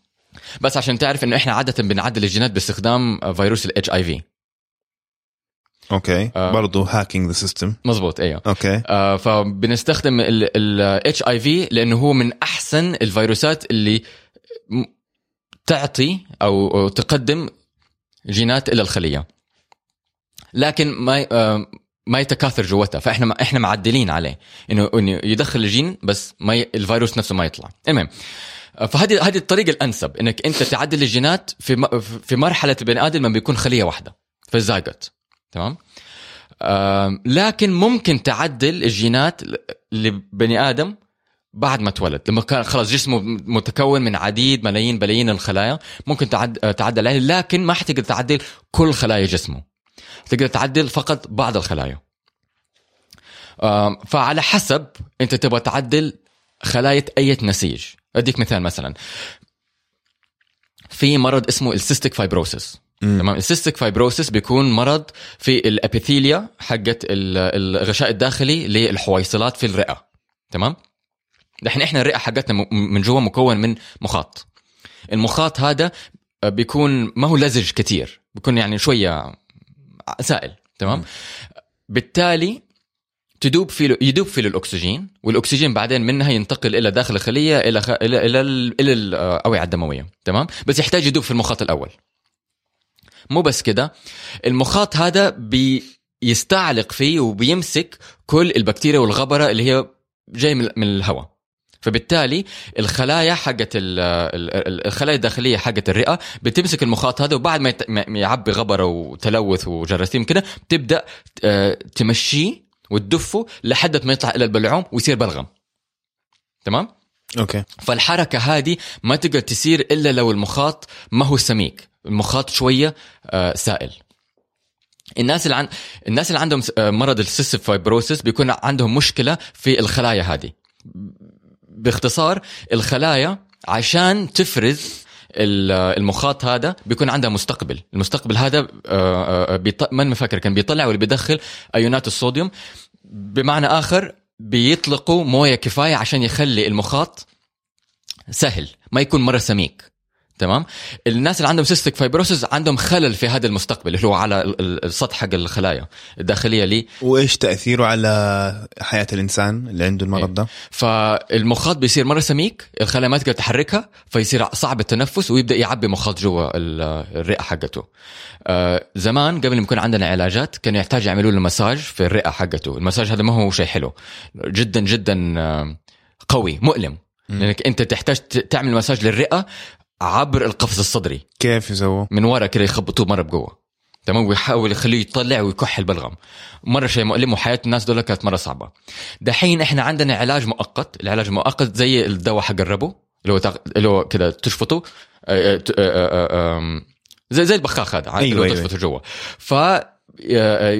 B: بس عشان تعرف إنه إحنا عادة بنعدل الجينات باستخدام فيروس ال HIV
A: okay.
B: آه.
A: برضه hacking the system
B: مزبوط أيوه
A: okay.
B: آه فبنستخدم ال HIV لأنه هو من أحسن الفيروسات اللي تعطي أو تقدم جينات إلى الخلية. لكن ما آه ما يتكاثر جوتها فإحنا ما إحنا معدلين عليه. انه إنه يدخل الجين بس ما ي... الفيروس نفسه ما يطلع. المهم آه، فهذه هذه الطريقة الأنسب إنك أنت تعدل الجينات في م... في مرحلة البني آدم لما بيكون خلية واحدة في الزايجوت. تمام؟ آم، لكن ممكن تعدل الجينات لبني آدم بعد ما تولد. لما كان خلاص جسمه متكون من عديد ملايين بلايين الخلايا ممكن تعد... آه، تعدل عليه لكن ما حتقدر تعدل كل خلايا جسمه. تقدر تعدل فقط بعض الخلايا. فعلى حسب انت تبغى تعدل خلايا اي نسيج. اديك مثال مثلا. في مرض اسمه ال cystic fibrosis تمام؟ ال cystic fibrosis بيكون مرض في ال epithelia حقت ال- الغشاء الداخلي للحويصلات في الرئة. تمام؟ دحين إحنا الرئة حقتنا من جوا مكون من مخاط. المخاط هذا بيكون ما هو لزج كتير. بيكون يعني شوية سائل تمام؟ بالتالي تدوب فيه يدوب فيه الأكسجين والأكسجين بعدين منها ينتقل إلى داخل الخلية إلى خ... إلى إلى, ال- إلى الاوعيه الدموية تمام؟ بس يحتاج يدوب في المخاط الأول. مو بس كده المخاط هذا بيستعلق فيه وبيمسك كل البكتيريا والغبرة اللي هي جاي من من الهواء. فبالتالي الخلايا حقت ال- ال- ال- الخلايا الداخلية حقت الرئة بتمسك المخاط هذا وبعد ما يعبي غبره وتلوث وجراثيم كده بتبدا آه، تمشيه وتدفه لحد ما يطلع إلى البلعوم ويصير بلغم. تمام؟
A: أوكي.
B: فالحركة هذه ما تقدر تصير إلا لو المخاط ما هو سميك. المخاط شوية آه، سائل. الناس اللي عن... الناس اللي عندهم آه، مرض ال cystic fibrosis بيكون عندهم مشكلة في الخلايا هذه. باختصار الخلايا عشان تفرز ال- المخاط هذا بيكون عندها مستقبل. المستقبل هذا آه، آه، بيط... ما فاكر كان بيطلع ولا بيدخل ايونات الصوديوم. بمعنى آخر بيطلقوا موية كفاية عشان يخلي المخاط سهل ما يكون مرة سميك. تمام؟ الناس اللي عندهم cystic fibrosis عندهم خلل في هذا المستقبل اللي هو على ال- ال- السطح حق الخلايا الداخلية ليه
A: وإيش تأثيره على حياة الإنسان اللي عنده المرض ده؟
B: فالمخاط بيصير مرة سميك الخلايا ما تقدر تحركها فيصير صعب التنفس ويبدأ يعبي مخاط جوا ال- الرئة حقته. آه، زمان قبل ما يكون عندنا علاجات كانوا يحتاج يعملوا له مساج في الرئة حقته. المساج هذا ما هو شيء حلو. جدا جدا آه، قوي مؤلم. لأنك أنت تحتاج تعمل مساج للرئة عبر القفص الصدري.
A: كيف يسووا؟
B: من ورا كده يخبطوه مرة بقوة. تمام؟ ويحاول يخليه يطلع ويكح البلغم. مرة شيء مؤلم وحياة الناس دول كانت مرة صعبة. دحين إحنا عندنا علاج مؤقت. العلاج المؤقت زي الدواء حق الربو اللي هو تاخ- اللي هو كده تشفطه. آه، آه، آه، زي زي البخاخ هذا
A: أيوة،
B: اللي
A: أيوة.
B: تشفطه جوا. ف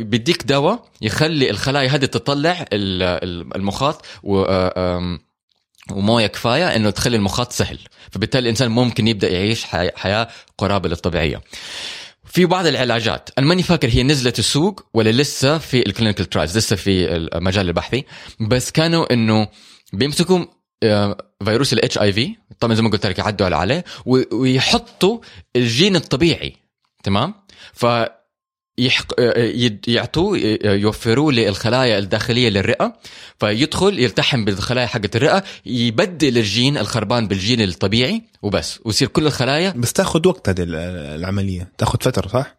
B: بيديك دواء يخلي الخلايا هذه تطلع ال- ال- المخاط و وموية كفاية إنه تخلي المخاط سهل. فبالتالي الإنسان ممكن يبدأ يعيش حي- حياة قرابة للطبيعية. في بعض العلاجات أنا ماني فاكر هي نزلت السوق ولا لسه في ال clinical trials لسه في المجال البحثي؟ بس كانوا إنه بيمسكوا آه، فيروس ال HIV طبعا زي ما قلت لك يعدلوا عليه ويحطوا الجين الطبيعي تمام؟ ف يحق... آه، يد- يعطوه ي- يوفروه للخلايا الداخلية للرئة فيدخل يلتحم بالخلايا حقت الرئة يبدل الجين الخربان بالجين الطبيعي وبس ويصير كل الخلايا
A: بس تاخذ وقت هذه ال- العملية تاخذ فترة صح؟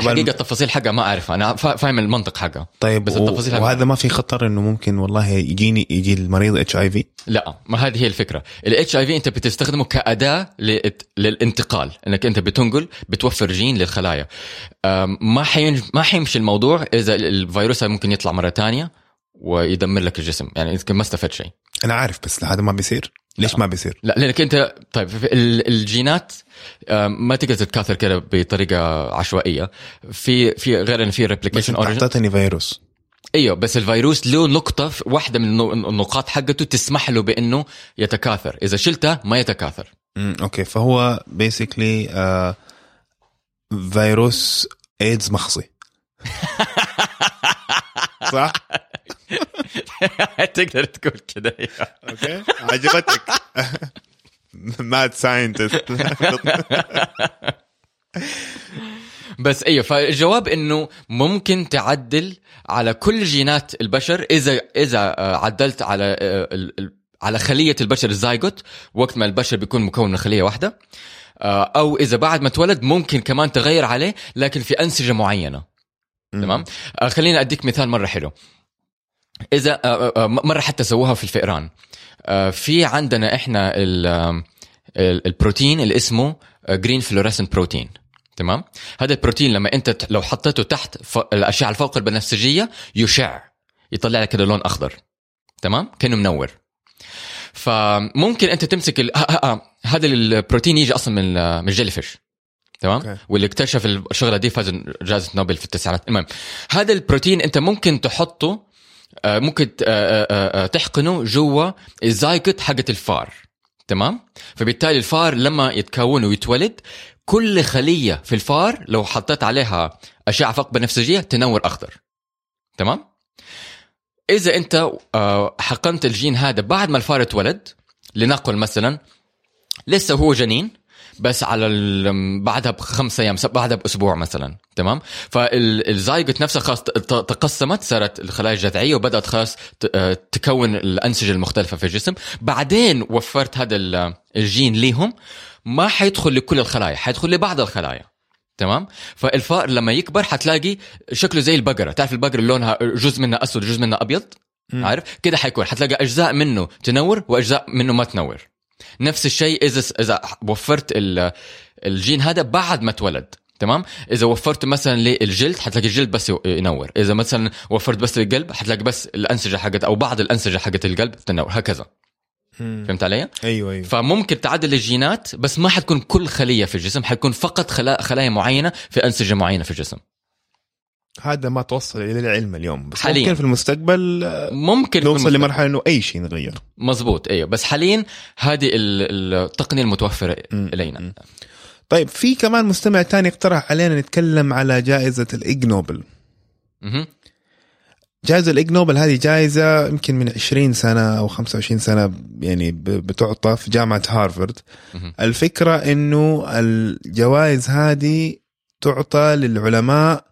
B: الحقيقة التفاصيل حقها ما أعرفها. أنا فا- فاهم المنطق حقها.
A: طيب
B: بس التفاصيل حقها-
A: وهذا ما في خطر إنه ممكن والله يجيني يجي المريض HIV
B: لا ما هذه هي الفكرة. ال HIV أنت بتستخدمه كأداة للانتقال إنك أنت بتنقل بتوفر جين للخلايا. ما حين ما حيمشي الموضوع إذا الفيروس ممكن يطلع مرة تانية ويدمر لك الجسم. يعني ما استفدت شيء.
A: أنا عارف بس هذا ما بيصير. ليش ما بيصير؟
B: لا لأنك انت طيب الجينات ما تقدر تتكاثر كده بطريقة عشوائية. في في غير إن في
A: replication
B: origin
A: اعطيتني فيروس.
B: أيوه بس الفيروس له نقطة واحدة من النقاط حقته تسمح له بأنه يتكاثر. إذا شلتها ما يتكاثر.
A: امم okay. فهو basically آه فيروس ايدز مخصي صح؟
B: تقدر تقول كده
A: okay؟ عجبتك. mad scientist
B: بس أيوه فالجواب إنه ممكن تعدل على كل جينات البشر إذا إذا آه، عدلت على آه، على خلية البشر الزايجوت وقت ما البشر بيكون مكون من خلية واحدة. آه، أو إذا بعد ما اتولد ممكن كمان تغير عليه لكن في أنسجة معينة. تمام؟ خليني أديك مثال مرة حلو. إذا آه، آه، مرة حتى سووها في الفئران. آه، في عندنا إحنا ال- آه، ال- البروتين اللي اسمه green fluorescent protein تمام؟ هذا البروتين لما أنت لو حطيته تحت الأشعة الفوق البنفسجية يشع يطلع لك كده لون أخضر. تمام؟ كأنه منور. فممكن أنت تمسك ال... هذا البروتين يجي أصلا من من الجيلي تمام؟
A: okay.
B: واللي اكتشف الشغلة دي فاز جائزه نوبل في التسعينات. المهم هذا البروتين أنت ممكن تحطه آه، ممكن ت- آه، آه، آه، تحقنه جوا الزايكوت حقت الفار. تمام؟ فبالتالي الفار لما يتكون ويتولد كل خلية في الفار لو حطيت عليها أشعة فوق بنفسجيه تنور أخضر. تمام؟ إذا أنت آه، حقنت الجين هذا بعد ما الفار اتولد لنقل مثلا لسه هو جنين بس على ال- بعدها بخمس أيام بعدها بأسبوع مثلا تمام؟ فالزايجوت نفسها خلاص تقسمت صارت الخلايا الجذعية وبدأت خلاص آه، تكون الأنسجة المختلفة في الجسم. بعدين وفرت هذا ال- الجين ليهم ما حيدخل لكل الخلايا حيدخل لبعض الخلايا تمام؟ فالفار لما يكبر حتلاقي شكله زي البقرة. تعرف البقرة لونها جزء منها أسود وجزء منها أبيض؟ عارف؟ كده حيكون حتلاقي أجزاء منه تنور وأجزاء منه ما تنور. نفس الشيء إذا إذا وفرت ال- الجين هذا بعد ما اتولد تمام؟ إذا وفرت مثلا للجلد حتلاقي الجلد بس ينور. إذا مثلا وفرت بس للقلب حتلاقي بس الأنسجة حقت أو بعض الأنسجة حقت القلب تنور. هكذا. فهمت علي؟
A: أيوه أيوه.
B: فممكن تعدل الجينات بس ما حتكون كل خلية في الجسم حتكون فقط خلا- خلايا معينة في أنسجة معينة في الجسم.
A: هذا ما توصل إلى العلم اليوم بس
B: حالياً.
A: ممكن في المستقبل
B: ممكن
A: نوصل. لمرحلة إنه أي شيء نغير
B: مزبوط أيوه بس حاليا هذه ال- التقنية المتوفرة
A: مم.
B: إلينا
A: طيب في كمان مستمع تاني اقترح علينا نتكلم على جائزة الإيج نوبل
B: مهم.
A: جائزة الإيج نوبل هذه جائزة يمكن من 20 سنة أو 25 سنة يعني بتعطى في جامعة هارفارد
B: مهم.
A: الفكرة إنه الجوائز هذه تعطى للعلماء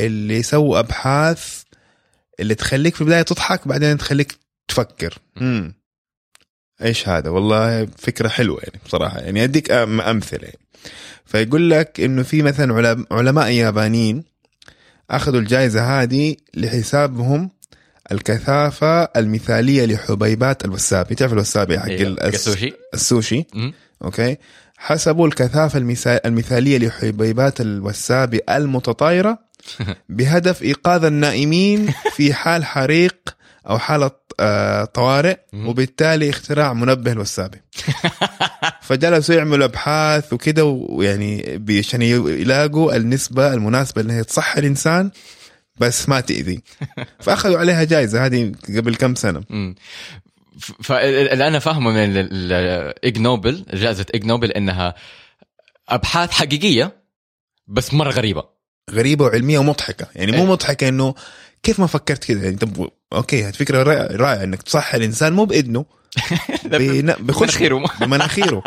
A: اللي سووا أبحاث اللي تخليك في البداية تضحك بعدين تخليك تفكر. مم. إيش هذا؟ والله فكرة حلوة يعني بصراحة. يعني أديك أم أمثلة. يعني. فيقول لك إنه في مثلا علم- علماء يابانيين أخذوا الجائزة هذه لحسابهم الكثافة المثالية لحبيبات الوسابي تعرف الوسابي حق
B: كسوشي؟
A: السوشي؟
B: مهم.
A: أوكي. حسبوا الكثافة المثا- المثالية لحبيبات الوسابي المتطايرة بهدف إيقاظ النائمين في حال حريق أو حاله آه، طوارئ. وبالتالي اختراع منبه الوسابي فجلسوا يعملوا أبحاث وكده ويعني عشان يلاقوا النسبة المناسبة انها تصحي الإنسان بس ما تأذي. فأخذوا عليها جائزه هذه قبل كم
B: سنة. فاللي أنا فاهمه من ال Ig Nobel جائزة Ig Nobel إنها أبحاث حقيقية بس مرة غريبة.
A: غريبة وعلمية ومضحكة يعني مو
B: إيه.
A: مضحكة إنه كيف ما فكرت كذا يعني طب okay فكرة رائعة إنك تصحي الإنسان مو باذنه بن- بخش
B: مناخيره.
A: بمناخيره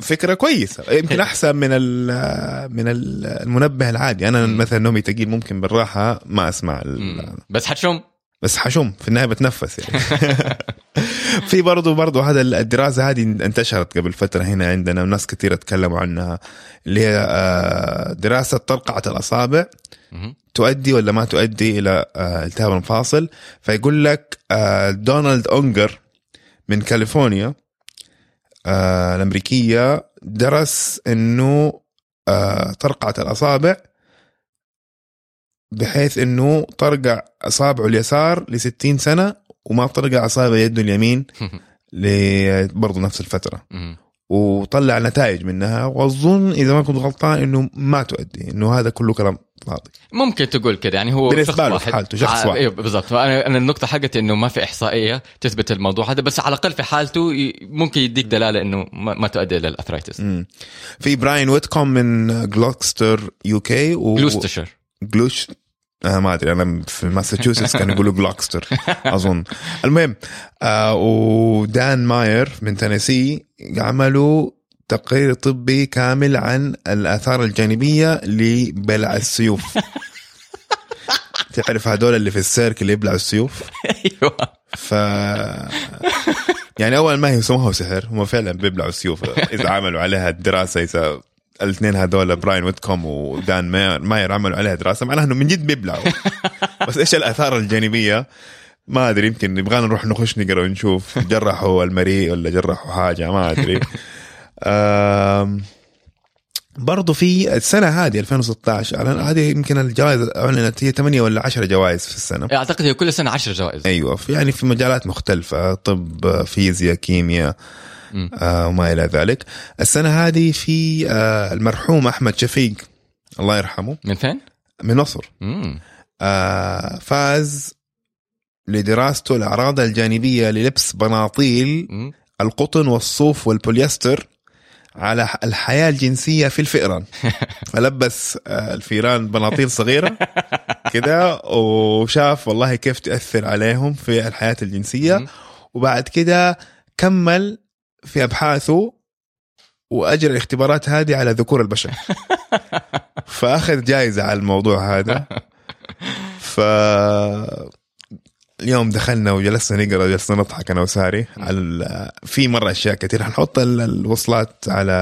A: فكرة كويسة يمكن أحسن من ال- من ال- المنبه العادي
B: أنا.
A: مثلا نومي تقيل ممكن بالراحة ما
B: أسمع. بس حتشم
A: بس حشم في النهاية بتنفس يعني. في برضو برضو هذا الدراسة هذه انتشرت قبل فترة هنا عندنا وناس كثير تكلموا عنها اللي هي آه، دراسة طرقعه
B: الأصابع.
A: تؤدي ولا ما تؤدي إلى آه، التهاب المفاصل؟ فيقول لك آه، دونالد أونجر من كاليفورنيا الأمريكية درس إنه طرقعه الأصابع بحيث إنه طرقع إصابعه اليسار ل 60 سنة وما طرقع اصابع يده اليمين برضه نفس
B: الفترة.
A: وطلع نتائج منها وأظن إذا ما كنت غلطان إنه ما تؤدي إنه هذا كله كلام فاضي
B: ممكن تقول كده يعني هو
A: بالنسبة
B: شخص
A: له
B: واحد.
A: حالته، شخص
B: آه،
A: واحد.
B: أيوه بالضبط أنا النقطة حقتي إنه ما في إحصائية تثبت الموضوع هذا بس على الأقل في حالته ممكن يديك دلالة إنه ما, تؤدي إلى الاثرايتس.
A: في براين ويتكوم من جلوكستر UK و...
B: جلوستشر
A: جلوش آه ما أدري أنا في ماساتشوستس كانوا يقولوا جلوكستر أظن. المهم آه ودان ماير من تينيسي عملوا تقرير طبي كامل عن الآثار الجانبية لبلع السيوف. تعرف هدول اللي في السيرك اللي يبلعوا السيوف؟
B: أيوه.
A: ف يعني أول ما يسموها سحر هم فعلا بيبلعوا السيوف إذا عملوا عليها دراسه إذا الاثنين هذول براين ويتكوم ودان ماير, ماير عملوا عليها دراسة. معناها إنه من جد بيبلعوا. بس إيش الآثار الجانبية؟ ما أدري يمكن نبغى نروح نخش نقرأ ونشوف جرحوا المريء ولا جرحوا حاجة ما أدري. برضو في السنة هذه 2016 أعلن- هذه يمكن الجوائز أعلنت هي 8 ولا 10 جوائز في السنة.
B: أعتقد هي كل سنة 10 جوائز.
A: أيوه في يعني في مجالات مختلفة طب فيزياء كيمياء
B: مم.
A: آه وما إلى ذلك السنة هذه في آه المرحوم أحمد شفيق الله يرحمه
B: من فين؟
A: من مصر. آه فاز لدراسته الأعراض الجانبية للبس بناطيل
B: مم.
A: القطن والصوف والبوليستر على الحياة الجنسية في الفئران فلبس آه، الفيران بناطيل صغيرة كده وشاف والله كيف تأثر عليهم في الحياة الجنسية
B: مم.
A: وبعد كده كمل في أبحاثه واجرى الاختبارات هذه على ذكور البشر. فأخذ جائزه على الموضوع هذا. ف اليوم دخلنا وجلسنا نقرأ جلسنا نضحك أنا وساري على في مرة أشياء كثير حنحط ال- الوصلات على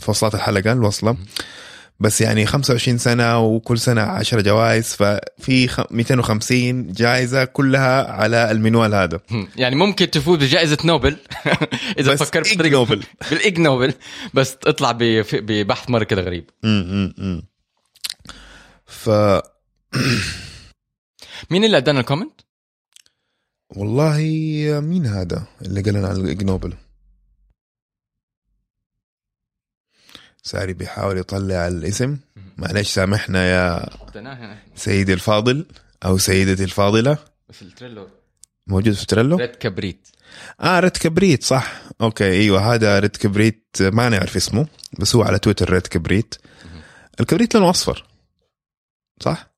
A: في وصلات الحلقة الوصلة. بس يعني 25 سنة وكل سنة 10 جوائز ففي خ- 250 جائزة كلها على المنوال هذا.
B: يعني ممكن تفوز بجائزة نوبل.
A: إذا
B: فكرت بطريقة-
A: نوبل.
B: بال Ig Nobel. بس تطلع ببحث مرة كده غريب.
A: ف
B: مين اللي أدانا ال comment؟
A: والله مين هذا اللي قال لنا على ال Ig Nobel؟ ساري بيحاول يطلع الاسم. معلش سامحنا يا سيدي الفاضل أو سيدتي الفاضلة.
B: بس ال Trello.
A: موجود في Trello
B: red كبريت.
A: آه red كبريت صح. okay أيوه هذا red كبريت. ما نعرف اسمه بس هو على تويتر red كبريت. الكبريت لونه أصفر صح؟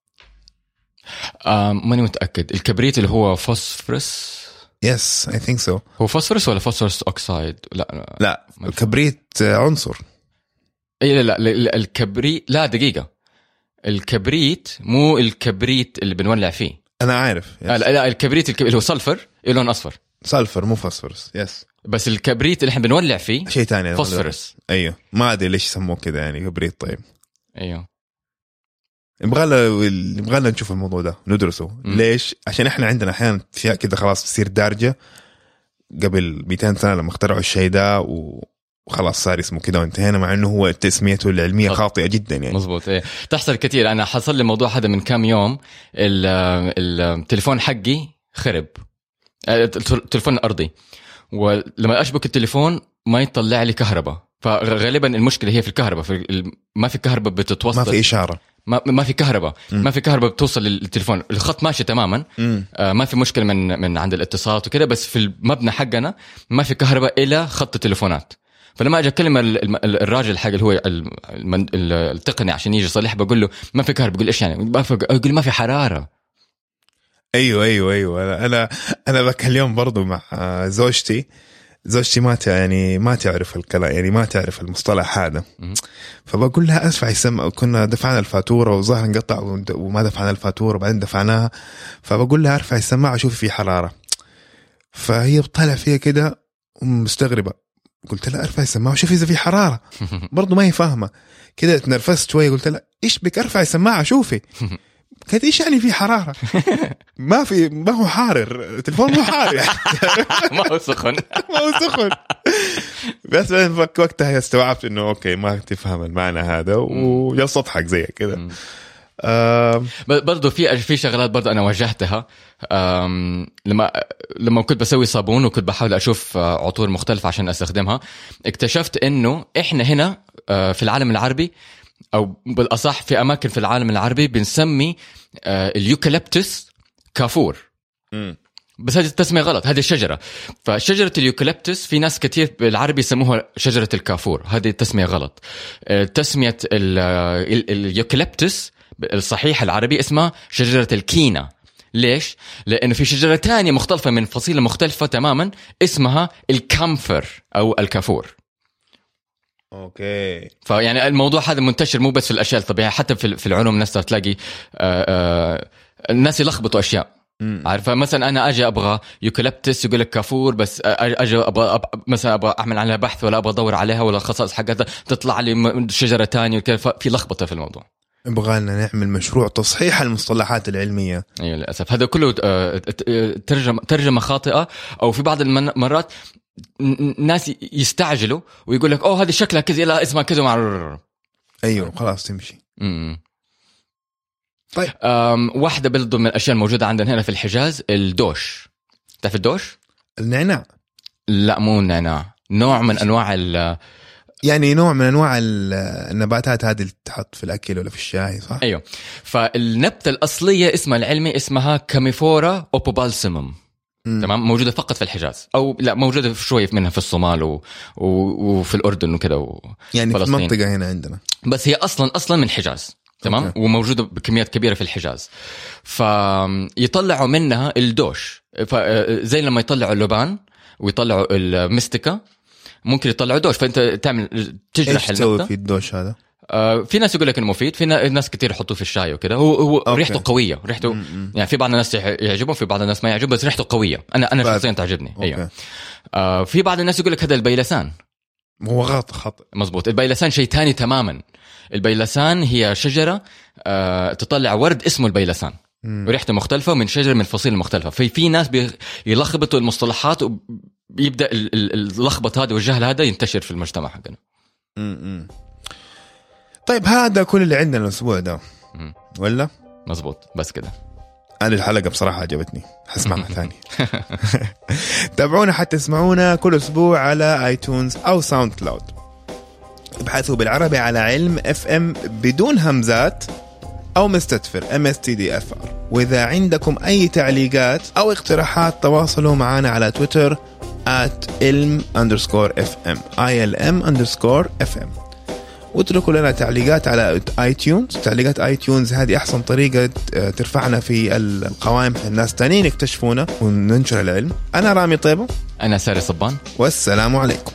B: آم ماني متأكد. الكبريت اللي هو phosphorus
A: yes I think so
B: هو فوسفورس ولا phosphorus oxide؟ لا لا
A: لا الكبريت عنصر.
B: اي لا لا, الكبريت لا دقيقة. الكبريت مو الكبريت اللي بنولع فيه.
A: أنا عارف yes.
B: لا, لا الكبريت الك- اللي هو sulfur له لون أصفر.
A: sulfur مو phosphorus yes
B: بس الكبريت اللي إحنا بنولع فيه
A: شيء ثاني
B: فوسفورس.
A: أيوه. ما أدري ليش سموه كذا يعني كبريت طيب.
B: أيوه.
A: يبغى لنا يبغى لنا نشوف الموضوع ده ندرسه.
B: مم.
A: ليش؟ عشان إحنا عندنا أحيانا أشياء كذا خلاص تصير دارجة. قبل 200 سنة لما اخترعوا الشيء ده و- وخلاص صار اسمه كذا وانتهينا مع إنه هو تسميته
B: العلمية.
A: خاطئة جدا يعني.
B: مزبوط إيه. تحصل كثير أنا حصل لي الموضوع هذا من كام يوم ال- التليفون حقي خرب. آه، التليفون الارضي ولما أشبك التليفون ما يطلع لي كهرباء. فغالبا المشكلة هي في الكهرباء. في ما في كهرباء بتتوصل.
A: ما في إشارة.
B: ما, ما في كهرباء. ما في كهرباء بتوصل للتليفون. الخط ماشي تماما. آه، ما في مشكلة من من عند الاتصالات وكده بس في المبنى حقنا ما في كهرباء إلى خط التليفونات. فلما أجي أكلم الراجل حق اللي هو التقني عشان يجي يصلح بقول له ما في كهرباء بقول إيش يعني؟ يقول ما في
A: حرارة. أيوه أيوه أيوه. أنا أنا ذاك اليوم برضو مع زوجتي زوجتي ما يعني ما تعرف الكلام يعني ما تعرف المصطلح هذا. فبقول لها ارفع السماعه كنا دفعنا الفاتورة وظهر انقطع وما دفعنا الفاتورة وبعدين دفعناها. فبقول لها أرفع السماعة شوفي في حرارة. فهي بتطلع فيها كده مستغربة. قلت لها أرفع السماعة. وشوفي إذا في حرارة. برضو ما هي فاهمة. كده تنرفزت شوية قلت لها إيش بك؟ أرفع السماعة شوفي. قالت إيش يعني في حرارة؟ ما في ما هو حارر. التليفون مو حار يعني
B: ما هو سخن.
A: ما هو سخن. بس وقتها استوعبت إنه أوكي ما تفهم المعنى هذا وجلست اضحك زيك كذا
B: برضه في في شغلات برضه أنا واجهتها لما لما كنت بسوي صابون وكنت بحاول أشوف آه، عطور مختلفة عشان أستخدمها اكتشفت إنه إحنا هنا آه، في العالم العربي أو بالأصح في أماكن في العالم العربي بنسمي آه، ال eucalyptus كافور.
A: مم.
B: بس هذه التسمية غلط هذه الشجرة. فشجرة ال eucalyptus في ناس كثير بالعربي يسموها شجرة الكافور هذه التسمية غلط. تسمية ال- ال- ال eucalyptus الصحيح العربي اسمها شجرة الكينا ليش؟ لأنه في شجرة ثانية مختلفة من فصيلة مختلفة تماما اسمها ال camphor أو الكافور.
A: okay.
B: فيعني الموضوع هذا منتشر مو بس في الأشياء الطبيعية حتى في في العلوم نفسها تلاقي آه، آه، الناس يلخبطوا أشياء. عارفه مثلا أنا أجي أبغى eucalyptus يقول لك كافور بس أجي أبغى أب... مثلا أبغى أعمل عليها بحث ولا أبغى أدور عليها ولا الخصائص حقتها تطلع لي شجرة ثانية وكذا في لخبطة في الموضوع.
A: يبغى لنا نعمل مشروع تصحيح المصطلحات العلمية.
B: أيوه للأسف. هذا كله آه، ترجمه ترجمة خاطئة أو في بعض المرات ناس يستعجلوا ويقول لك أوه هذه شكلها كذا لا اسمها كذا. مع
A: أيوه خلاص تمشي.
B: طيب. واحدة برضو من الأشياء الموجودة عندنا هنا في الحجاز الدوش. تعرف الدوش؟
A: النعناع.
B: لا مو النعناع. نوع من أنواع ال
A: يعني نوع من أنواع النباتات هذه اللي تحط في الأكل ولا في الشاي صح؟
B: أيوه. فالنبتة الأصلية اسمها العلمي اسمها Commiphora opobalsamum تمام؟ موجودة فقط في الحجاز. أو لا موجودة شوية منها في الصومال و... و... وفي الأردن وكذا و...
A: يعني في المنطقة هنا عندنا.
B: بس هي أصلا أصلا من حجاز. تمام؟ okay. وموجودة بكميات كبيرة في الحجاز. فيطلعوا منها الدوش. زي لما يطلعوا اللبان ويطلعوا المستكه ممكن يطلعوا دوش فأنت تعمل تجرح
A: إيش تسوي في الدوش هذا؟
B: آه في ناس يقول لك إنه مفيد في ناس كثير يحطوه في الشاي وكذا هو هو okay. ريحته قوية ريحته م-م. يعني في بعض الناس يعجبهم في بعض الناس ما يعجبهم بس ريحته قوية. أنا أنا شخصيا تعجبني okay. أيوه آه في بعض الناس يقول لك هذا البيلسان.
A: هو غلط خطأ.
B: مزبوط البيلسان شيء ثاني تماما. البيلسان هي شجرة آه تطلع ورد اسمه البيلسان. وريحته مختلفة من شجرة من فصيل مختلفة. في في ناس بيلخبطوا المصطلحات وبيبدا اللخبط هذا والجهل هذا ينتشر في المجتمع حقنا.
A: طيب هذا كل اللي عندنا الأسبوع ده. ولا؟
B: مزبوط بس كده.
A: أنا الحلقة بصراحة عجبتني. حسمعها ثاني. تابعونا حتى تسمعونا كل أسبوع على iTunes أو SoundCloud ابحثوا بالعربي على علم اف ام بدون همزات أو مستدفر ام اس تي دي اف ار وإذا عندكم أي تعليقات أو اقتراحات تواصلوا معنا على تويتر at ilm underscore fm ilm underscore fm واتركوا لنا تعليقات على iTunes تعليقات iTunes هذه أحسن طريقة ترفعنا في القوائم الناس تانيين يكتشفونا وننشر العلم. أنا رامي طيبة.
B: أنا ساري صبان.
A: والسلام عليكم.